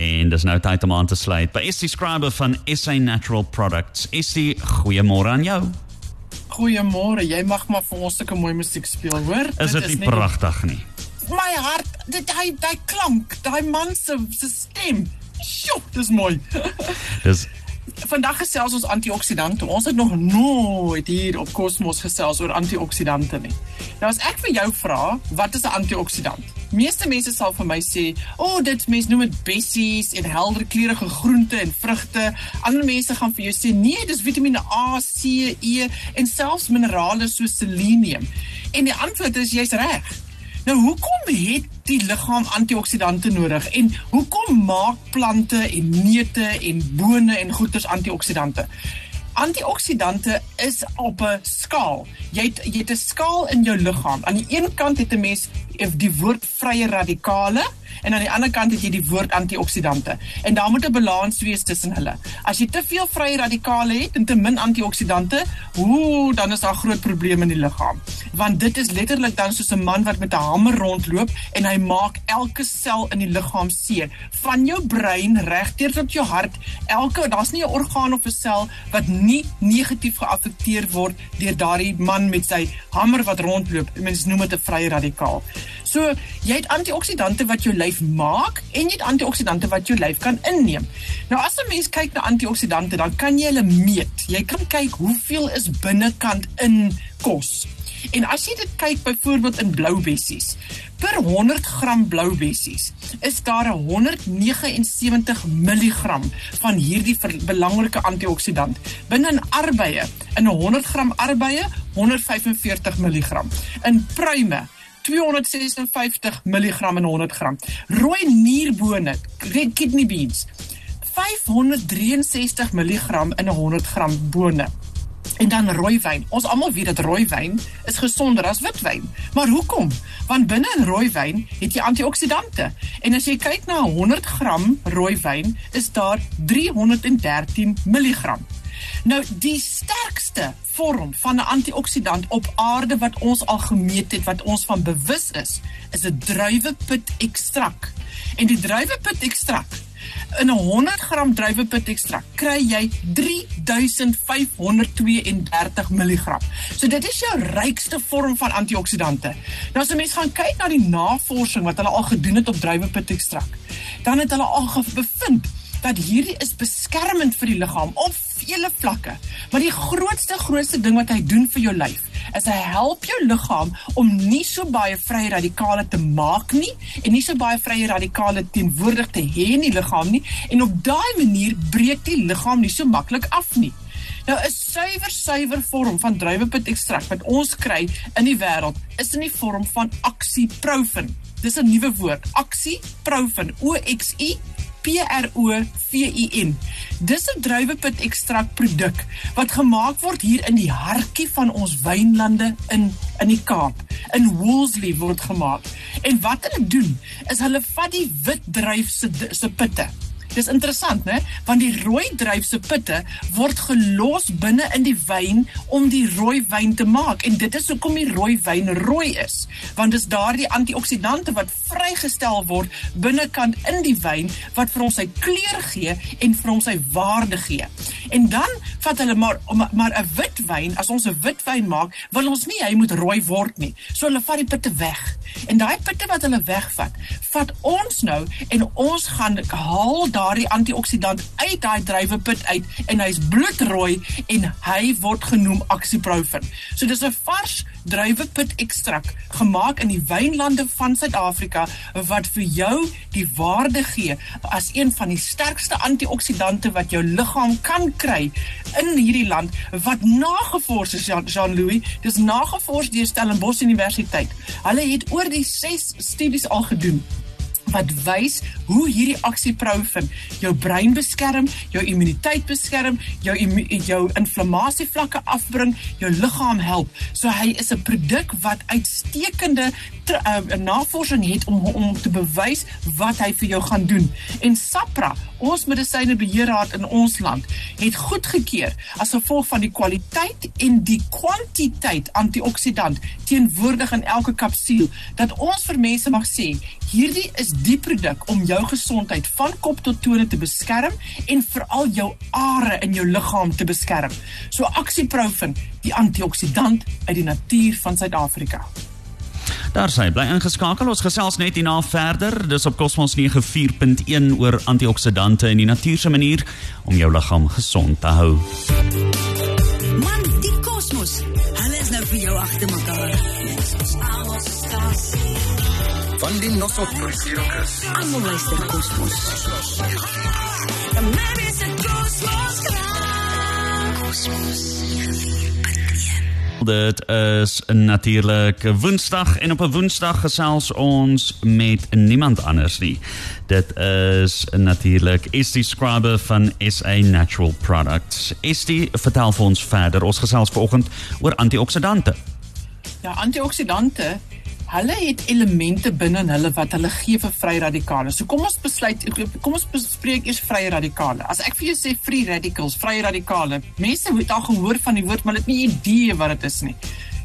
En dis nou tyd om aan te sluit by Estie Scriber van SA Natural Products. Estie, goeiemôre aan jou. Goeiemôre. Jy mag maar vir ons sulke mooi musiek speel, hoor? Is dit nie pragtig nie? My hart, dit hy daai klank, daai man se se stem. Sjoe, dis mooi. Dis Vandag gesels ons antioksidante. Ons het nog nooit hier op Cosmos gesels oor antioksidante nie. Nou as ek vir jou vra, wat is 'n antioksidant? Meeste mense sal vir my sê, "O, oh, dit mense noem dit bessies en helder kleurige groente en vrugte." Ander mense gaan vir jou sê, "Nee, dis Vitamiene A, C, E en selfs minerale soos selenium." En die antwoord is jy's reg. Nou hoekom het die liggaam antioksidante nodig en hoekom maak plante en neute en bone en goeters antioksidante? Antioksidante is op 'n skaal. Jy het jy het 'n skaal in jou liggaam. Aan die een kant het 'n mens die woord vrye radikale en aan die ander kant het jy die woord antioksidante. En daar moet 'n balans wees tussen hulle. As jy te veel vrye radikale het en te min antioksidante, ooh, dan is daar groot probleme in die liggaam. Want dit is letterlik dan soos 'n man wat met 'n hamer rondloop en hy maak elke sel in die liggaam seer, van jou brein regdeur tot jou hart. Elke daar's nie 'n orgaan of 'n sel wat nie negatief geaffekteer word deur daardie man met sy hamer wat rondloop. Mense noem dit 'n vrye radikaal. So, jy het antioksidante wat jou lyf maak en jy het antioksidante wat jou lyf kan inneem. Nou as 'n mens kyk na antioksidante, dan kan jy hulle meet. Jy kan kyk hoeveel is binnekant in kos. En as jy dit kyk byvoorbeeld in blou bessies, per 100 gram blou bessies is daar 179 mg van hierdie belangrike antioksidant. Binne in arbeie, in 'n 100 gram arbeie, 145 mg. In pruime 256 mg in 100 gram. Rooi nierbone, kidney beans, 563 mg in 'n 100 gram bone. En dan rooiwyn. Ons almal weet dat rooiwyn is gesonder as witwyn. Maar hoekom? Want binne in rooiwyn het jy antioksidante. En as jy kyk na 100 gram rooiwyn, is daar 313 mg. Nou die sterkste vorm van 'n antioksidant op aarde wat ons al gemeet het, wat ons van bewus is, is 'n druiwepit ekstrak. En die druiwepit ekstrak in 'n 100 gram druiwepit ekstrak kry jy 3532 mg. So dit is jou rykste vorm van antioksidante. Nou as 'n mens gaan kyk na die navorsing wat hulle al gedoen het op druiwepit ekstrak, dan het hulle al bevind dat hierdie is beskermend vir die liggaam op vele vlakke. Maar die grootste grootste ding wat hy doen vir jou lyf is hy help jou liggaam om nie so baie vrye radikale te maak nie en nie so baie vrye radikale teenwoordig te hê in die liggaam nie en op daai manier breek die liggaam nie so maklik af nie. Nou 'n suiwer suiwer vorm van druiwepit ekstrak wat ons kry in die wêreld is in die vorm van oxyprofen. Dis 'n nuwe woord, oxyprofen, O X Y P R O V I N. Dis 'n druiwepit ekstrak produk wat gemaak word hier in die hartjie van ons wynlande in in die Kaap. In Woolsley word gemaak. En wat hulle doen is hulle vat die wit druif se se pitte Dis interessant, né? Want die rooi druif se pitte word gelos binne in die wyn om die rooi wyn te maak en dit is hoekom die rooi wyn rooi is. Want dis daardie antioksidante wat vrygestel word binnekant in die wyn wat vir ons sy kleur gee en vir ons sy waarde gee. En dan vat hulle maar maar 'n wit wyn, as ons 'n wit wyn maak, wil ons nie hy moet rooi word nie. So hulle vat die pitte weg. En daai pitte wat hulle wegvat, vat ons nou en ons gaan haal daardie antioksidant uit daai druiwepit uit en hy's bloedrooi en hy word genoem oxyprofen. So dis 'n vars druiwepit ekstrak gemaak in die wynlande van Suid-Afrika wat vir jou die waarde gee as een van die sterkste antioksidante wat jou liggaam kan kry in hierdie land wat nagevors is Jean-Louis dis nagevors deur Stellenbosch Universiteit. Hulle het oor die 6 studies al gedoen wat wys hoe hierdie aksieprofen jou brein beskerm, jou immuniteit beskerm, jou jou inflammasie vlakke afbring, jou liggaam help. So hy is 'n produk wat uitstekende uh, navorsing het om om te bewys wat hy vir jou gaan doen. En SAPRA, ons medisynebeheerraad in ons land, het goedgekeur as gevolg van die kwaliteit en die kwantiteit antioksidant teenwoordig in elke kapsuul dat ons vir mense mag sê hierdie is die produk om jou jou gesondheid van kop tot tone te beskerm en veral jou are in jou liggaam te beskerm. So Aksieprofen, die antioksidant uit die natuur van Suid-Afrika. Daar sê bly ingeskakel ons gesels net hierna verder dis op Cosmos 94.1 oor antioksidante en die natuurlike manier om jou liggaam gesond te hou. Nou vir jou agter mekaar. Van die Nossot Prinsirkus. Almal luister Cosmos. Maybe it's a Cosmos. Cosmos. Dit is natuurlik Woensdag en op 'n Woensdag gesels ons met niemand anders nie. Dit is natuurlik Estie Scriber van SA Natural Products. Estie, vertel vir ons verder. Ons gesels vanoggend oor antioksidante. Ja, antioksidante Hulle het elemente binne in hulle wat hulle gee vir vrye radikale. So kom ons besluit kom ons bespreek eers vrye radikale. As ek vir jou sê free radicals, vrye radikale, mense het al gehoor van die woord, maar hulle het nie idee wat dit is nie.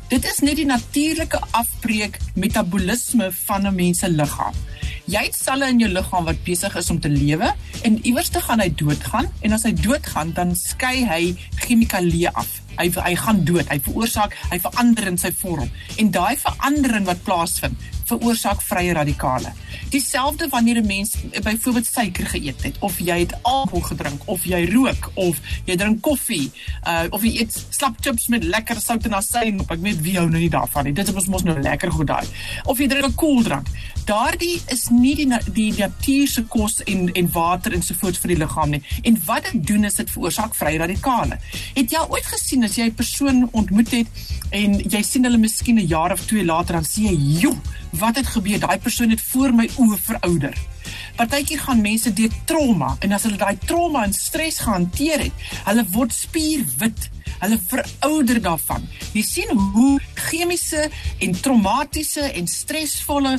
Dit is net die natuurlike afbreek metabolisme van 'n mens se liggaam. Jy het selle in jou liggaam wat besig is om te lewe en iewers te gaan hy doodgaan en as hy doodgaan dan skei hy chemikalieë af hy hy gaan dood. Hy veroorsaak, hy verander in sy vorm. En daai verandering wat plaasvind, veroorsaak vrye radikale. Dieselfde wanneer 'n mens byvoorbeeld suiker geëet het of jy het alkohol gedrink of jy rook of jy drink koffie uh, of jy eet slap chips met lekker sout en asyn op. Ek weet wie hou nou nie daarvan nie. Dit is mos nou lekker goed daai. Of jy drink 'n koeldrank. Daardie is nie die die natuurlike kos en en water ensovoorts vir die liggaam nie. En wat dit doen is dit veroorsaak vrye radikale. Het jy ooit gesien as jy 'n persoon ontmoet het en jy sien hulle miskien 'n jaar of twee later dan sê jy, "Joe, wat het gebeur? Daai persoon het voor my oë verouder." Partykeer gaan mense deur trauma en as hulle daai trauma en stres gehanteer het, hulle word spierwit. Hulle verouder daarvan. Jy sien hoe chemiese en traumatiese en stresvolle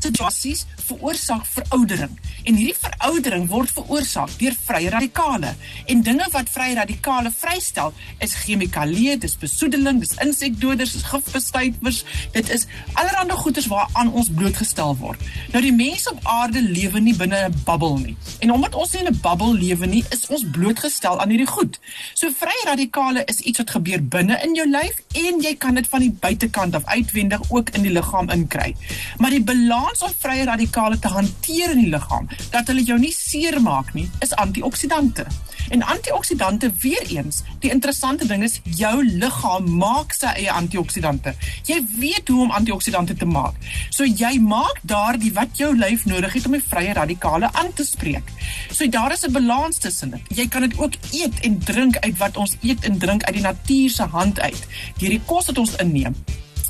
situasies veroorsaak veroudering. En hierdie veroudering word veroorsaak deur vrye radikale. En dinge wat vrye radikale vrystel is chemikalieë dis besoedeling dis insekdoders dis gifbestuivers. Dit is allerlei goeders waaraan ons blootgestel word. Nou die mense op aarde lewe nie binne 'n bubbel nie. En omdat ons nie in 'n bubbel lewe nie is ons blootgestel aan hierdie goed. So vrye radikale is iets wat gebeur binne in jou lyf en jy kan dit van die buitekant af uitwendig ook in die liggaam inkry. Maar die balans om vrye radikale chemikale te hanteer in die liggaam dat hulle jou nie seermaak nie, is antioksidante. En antioksidante weer eens, die interessante ding is jou liggaam maak sy eie antioksidante. Jy weet hoe om antioksidante te maak. So jy maak daardie wat jou lyf nodig het om die vrye radikale aan te spreek. So daar is 'n balans tussen dit. Jy kan dit ook eet en drink uit wat ons eet en drink uit die natuur se hand uit, deur die kos wat ons inneem.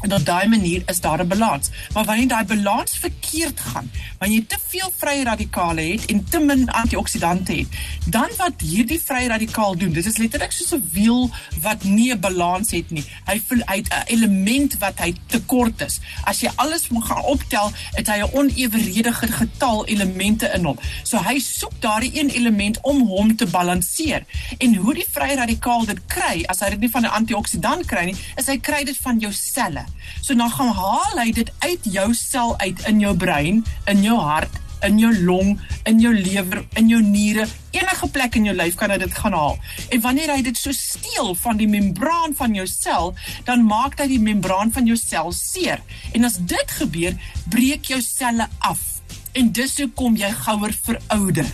En op daai manier is daar 'n balans. Maar wanneer daai balans verkeerd gaan, wanneer jy te veel vrye radikale het en te min antioksidante het, dan wat hierdie vrye radikaal doen, dit is letterlik soos 'n wiel wat nie 'n balans het nie. Hy voel uit 'n element wat hy tekort is. As jy alles moet gaan optel, het hy 'n oneweredige getal elemente in hom. So hy soek daardie een element om hom te balanseer. En hoe die vrye radikaal dit kry, as hy dit nie van 'n antioksidant kry nie, is hy kry dit van jou selle. So dan gaan haal hy dit uit jou sel uit in jou brein, in jou hart, in jou long, in jou lewer, in jou niere, enige plek in jou lyf kan hy dit gaan haal. En wanneer hy dit so steel van die membraan van jou sel, dan maak hy die membraan van jou sel seer. En as dit gebeur, breek jou selle af. En dis hoe kom jy gouer verouder.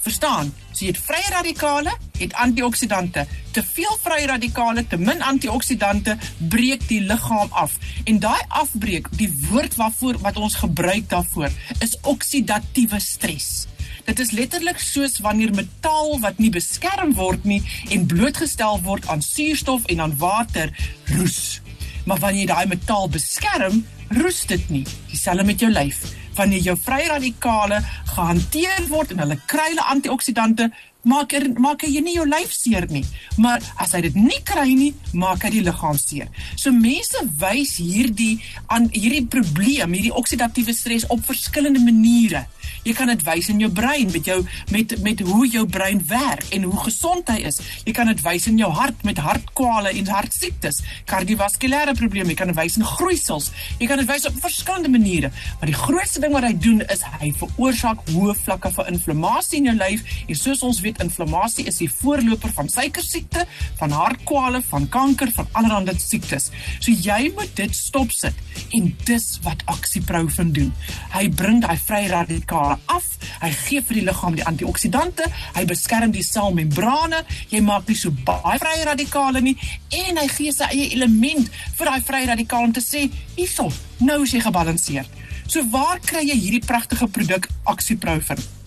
Verstaan? So jy het vrye radikale, het antioksidante. Te veel vrye radikale, te min antioksidante breek die liggaam af. En daai afbreek, die woord waarvoor wat ons gebruik daarvoor, is oksidatiewe stres. Dit is letterlik soos wanneer metaal wat nie beskerm word nie en blootgestel word aan suurstof en aan water roes. Maar wanneer jy daai metaal beskerm, roes dit nie. Dieselfde met jou lyf wanneer jou vrye radikale gehanteer word en hulle kry hulle antioksidante, maak er, maak hy nie jou lyf seer nie. Maar as hy dit nie kry nie, maak hy die liggaam seer. So mense wys hierdie aan hierdie probleem, hierdie oksidatiewe stres op verskillende maniere. Jy kan dit wys in jou brein met jou met met hoe jou brein werk en hoe gesond hy is. Jy kan dit wys in jou hart met hartkwale en hartsiektes, kardiovaskulêre probleme, jy kan dit wys in groeisels. Jy kan dit wys op verskillende maniere. Maar die grootste ding wat hy doen is hy veroorsaak hoë vlakke van inflammasie in jou lyf en soos ons weet inflammasie is die voorloper van suikersiekte, van hartkwale, van kanker, van allerlei siektes. So jy moet dit stop sit en dis wat oxyprofen doen. Hy bring daai vrye radikale af. Hy gee vir die liggaam die antioksidante, hy beskerm die selmembrane, jy maak nie so baie vrye radikale nie en hy gee sy eie element vir daai vrye radikale om te sê, hierso, nou is jy gebalanseerd. So waar kry jy hierdie pragtige produk oxyprofen?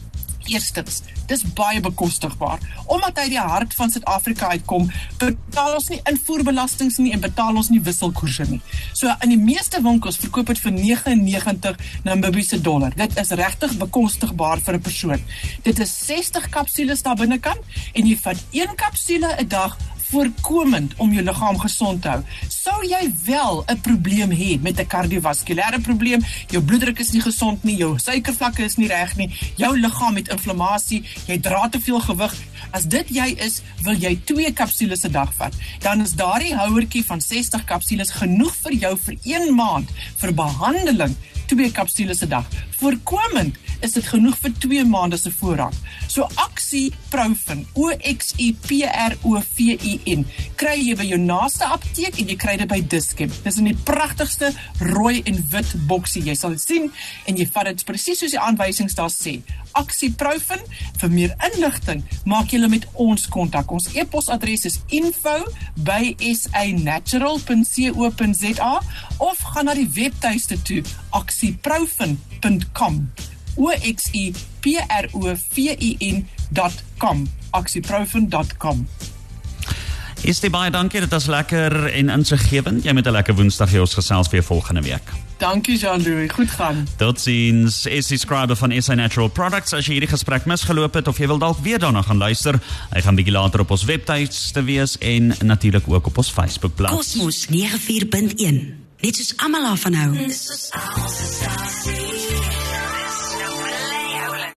Eerstens, dis baie bekostigbaar. Omdat hy die hart van Suid-Afrika uitkom, betaal ons nie invoerbelastings nie en betaal ons nie wisselkoerse nie. So in die meeste winkels verkoop dit vir 99 Namibiese dollar. Dit is regtig bekostigbaar vir 'n persoon. Dit is 60 kapsules daar binnekant en jy vat een kapsule 'n dag voorkomend om jou liggaam gesond te hou. Sou jy wel 'n probleem hê met 'n kardiovaskulêre probleem, jou bloeddruk is nie gesond nie, jou suikervlakke is nie reg nie, jou liggaam het inflammasie, jy dra te veel gewig, as dit jy is, wil jy 2 kapsules 'n dag vat. Dan is daardie houertjie van 60 kapsules genoeg vir jou vir 1 maand vir behandeling, 2 kapsules 'n dag. Voorkomend is dit genoeg vir 2 maande se voorraad. So Oxyprofen, O X Y P R O V I N, kry jy by jou naaste apteek en jy kry dit by Dischem. Dis in die pragtigste rooi en wit boksie. Jy sal dit sien en jy vat dit presies soos die aanwysings daar sê. Oxyprofen. Vir meer inligting, maak julle met ons kontak. Ons e-posadres is info@sanatural.co.za of gaan na die webtuiste toe oxyprofen.com. O X Y P R O V I N.com. oxyprofen.com. Is dit baie dankie, dit was lekker en insiggewend. Jy met 'n lekker Woensdag hier ons gesels weer volgende week. Dankie Jean-Louis, goed gaan. Totsiens. Is die skrywer van SA Natural Products as jy hierdie gesprek misgeloop het of jy wil dalk weer daarna gaan luister, hy gaan bietjie later op ons webtuiste wees en natuurlik ook op ons Facebookblad. Kosmos 94.1. Net soos almal daarvan hou.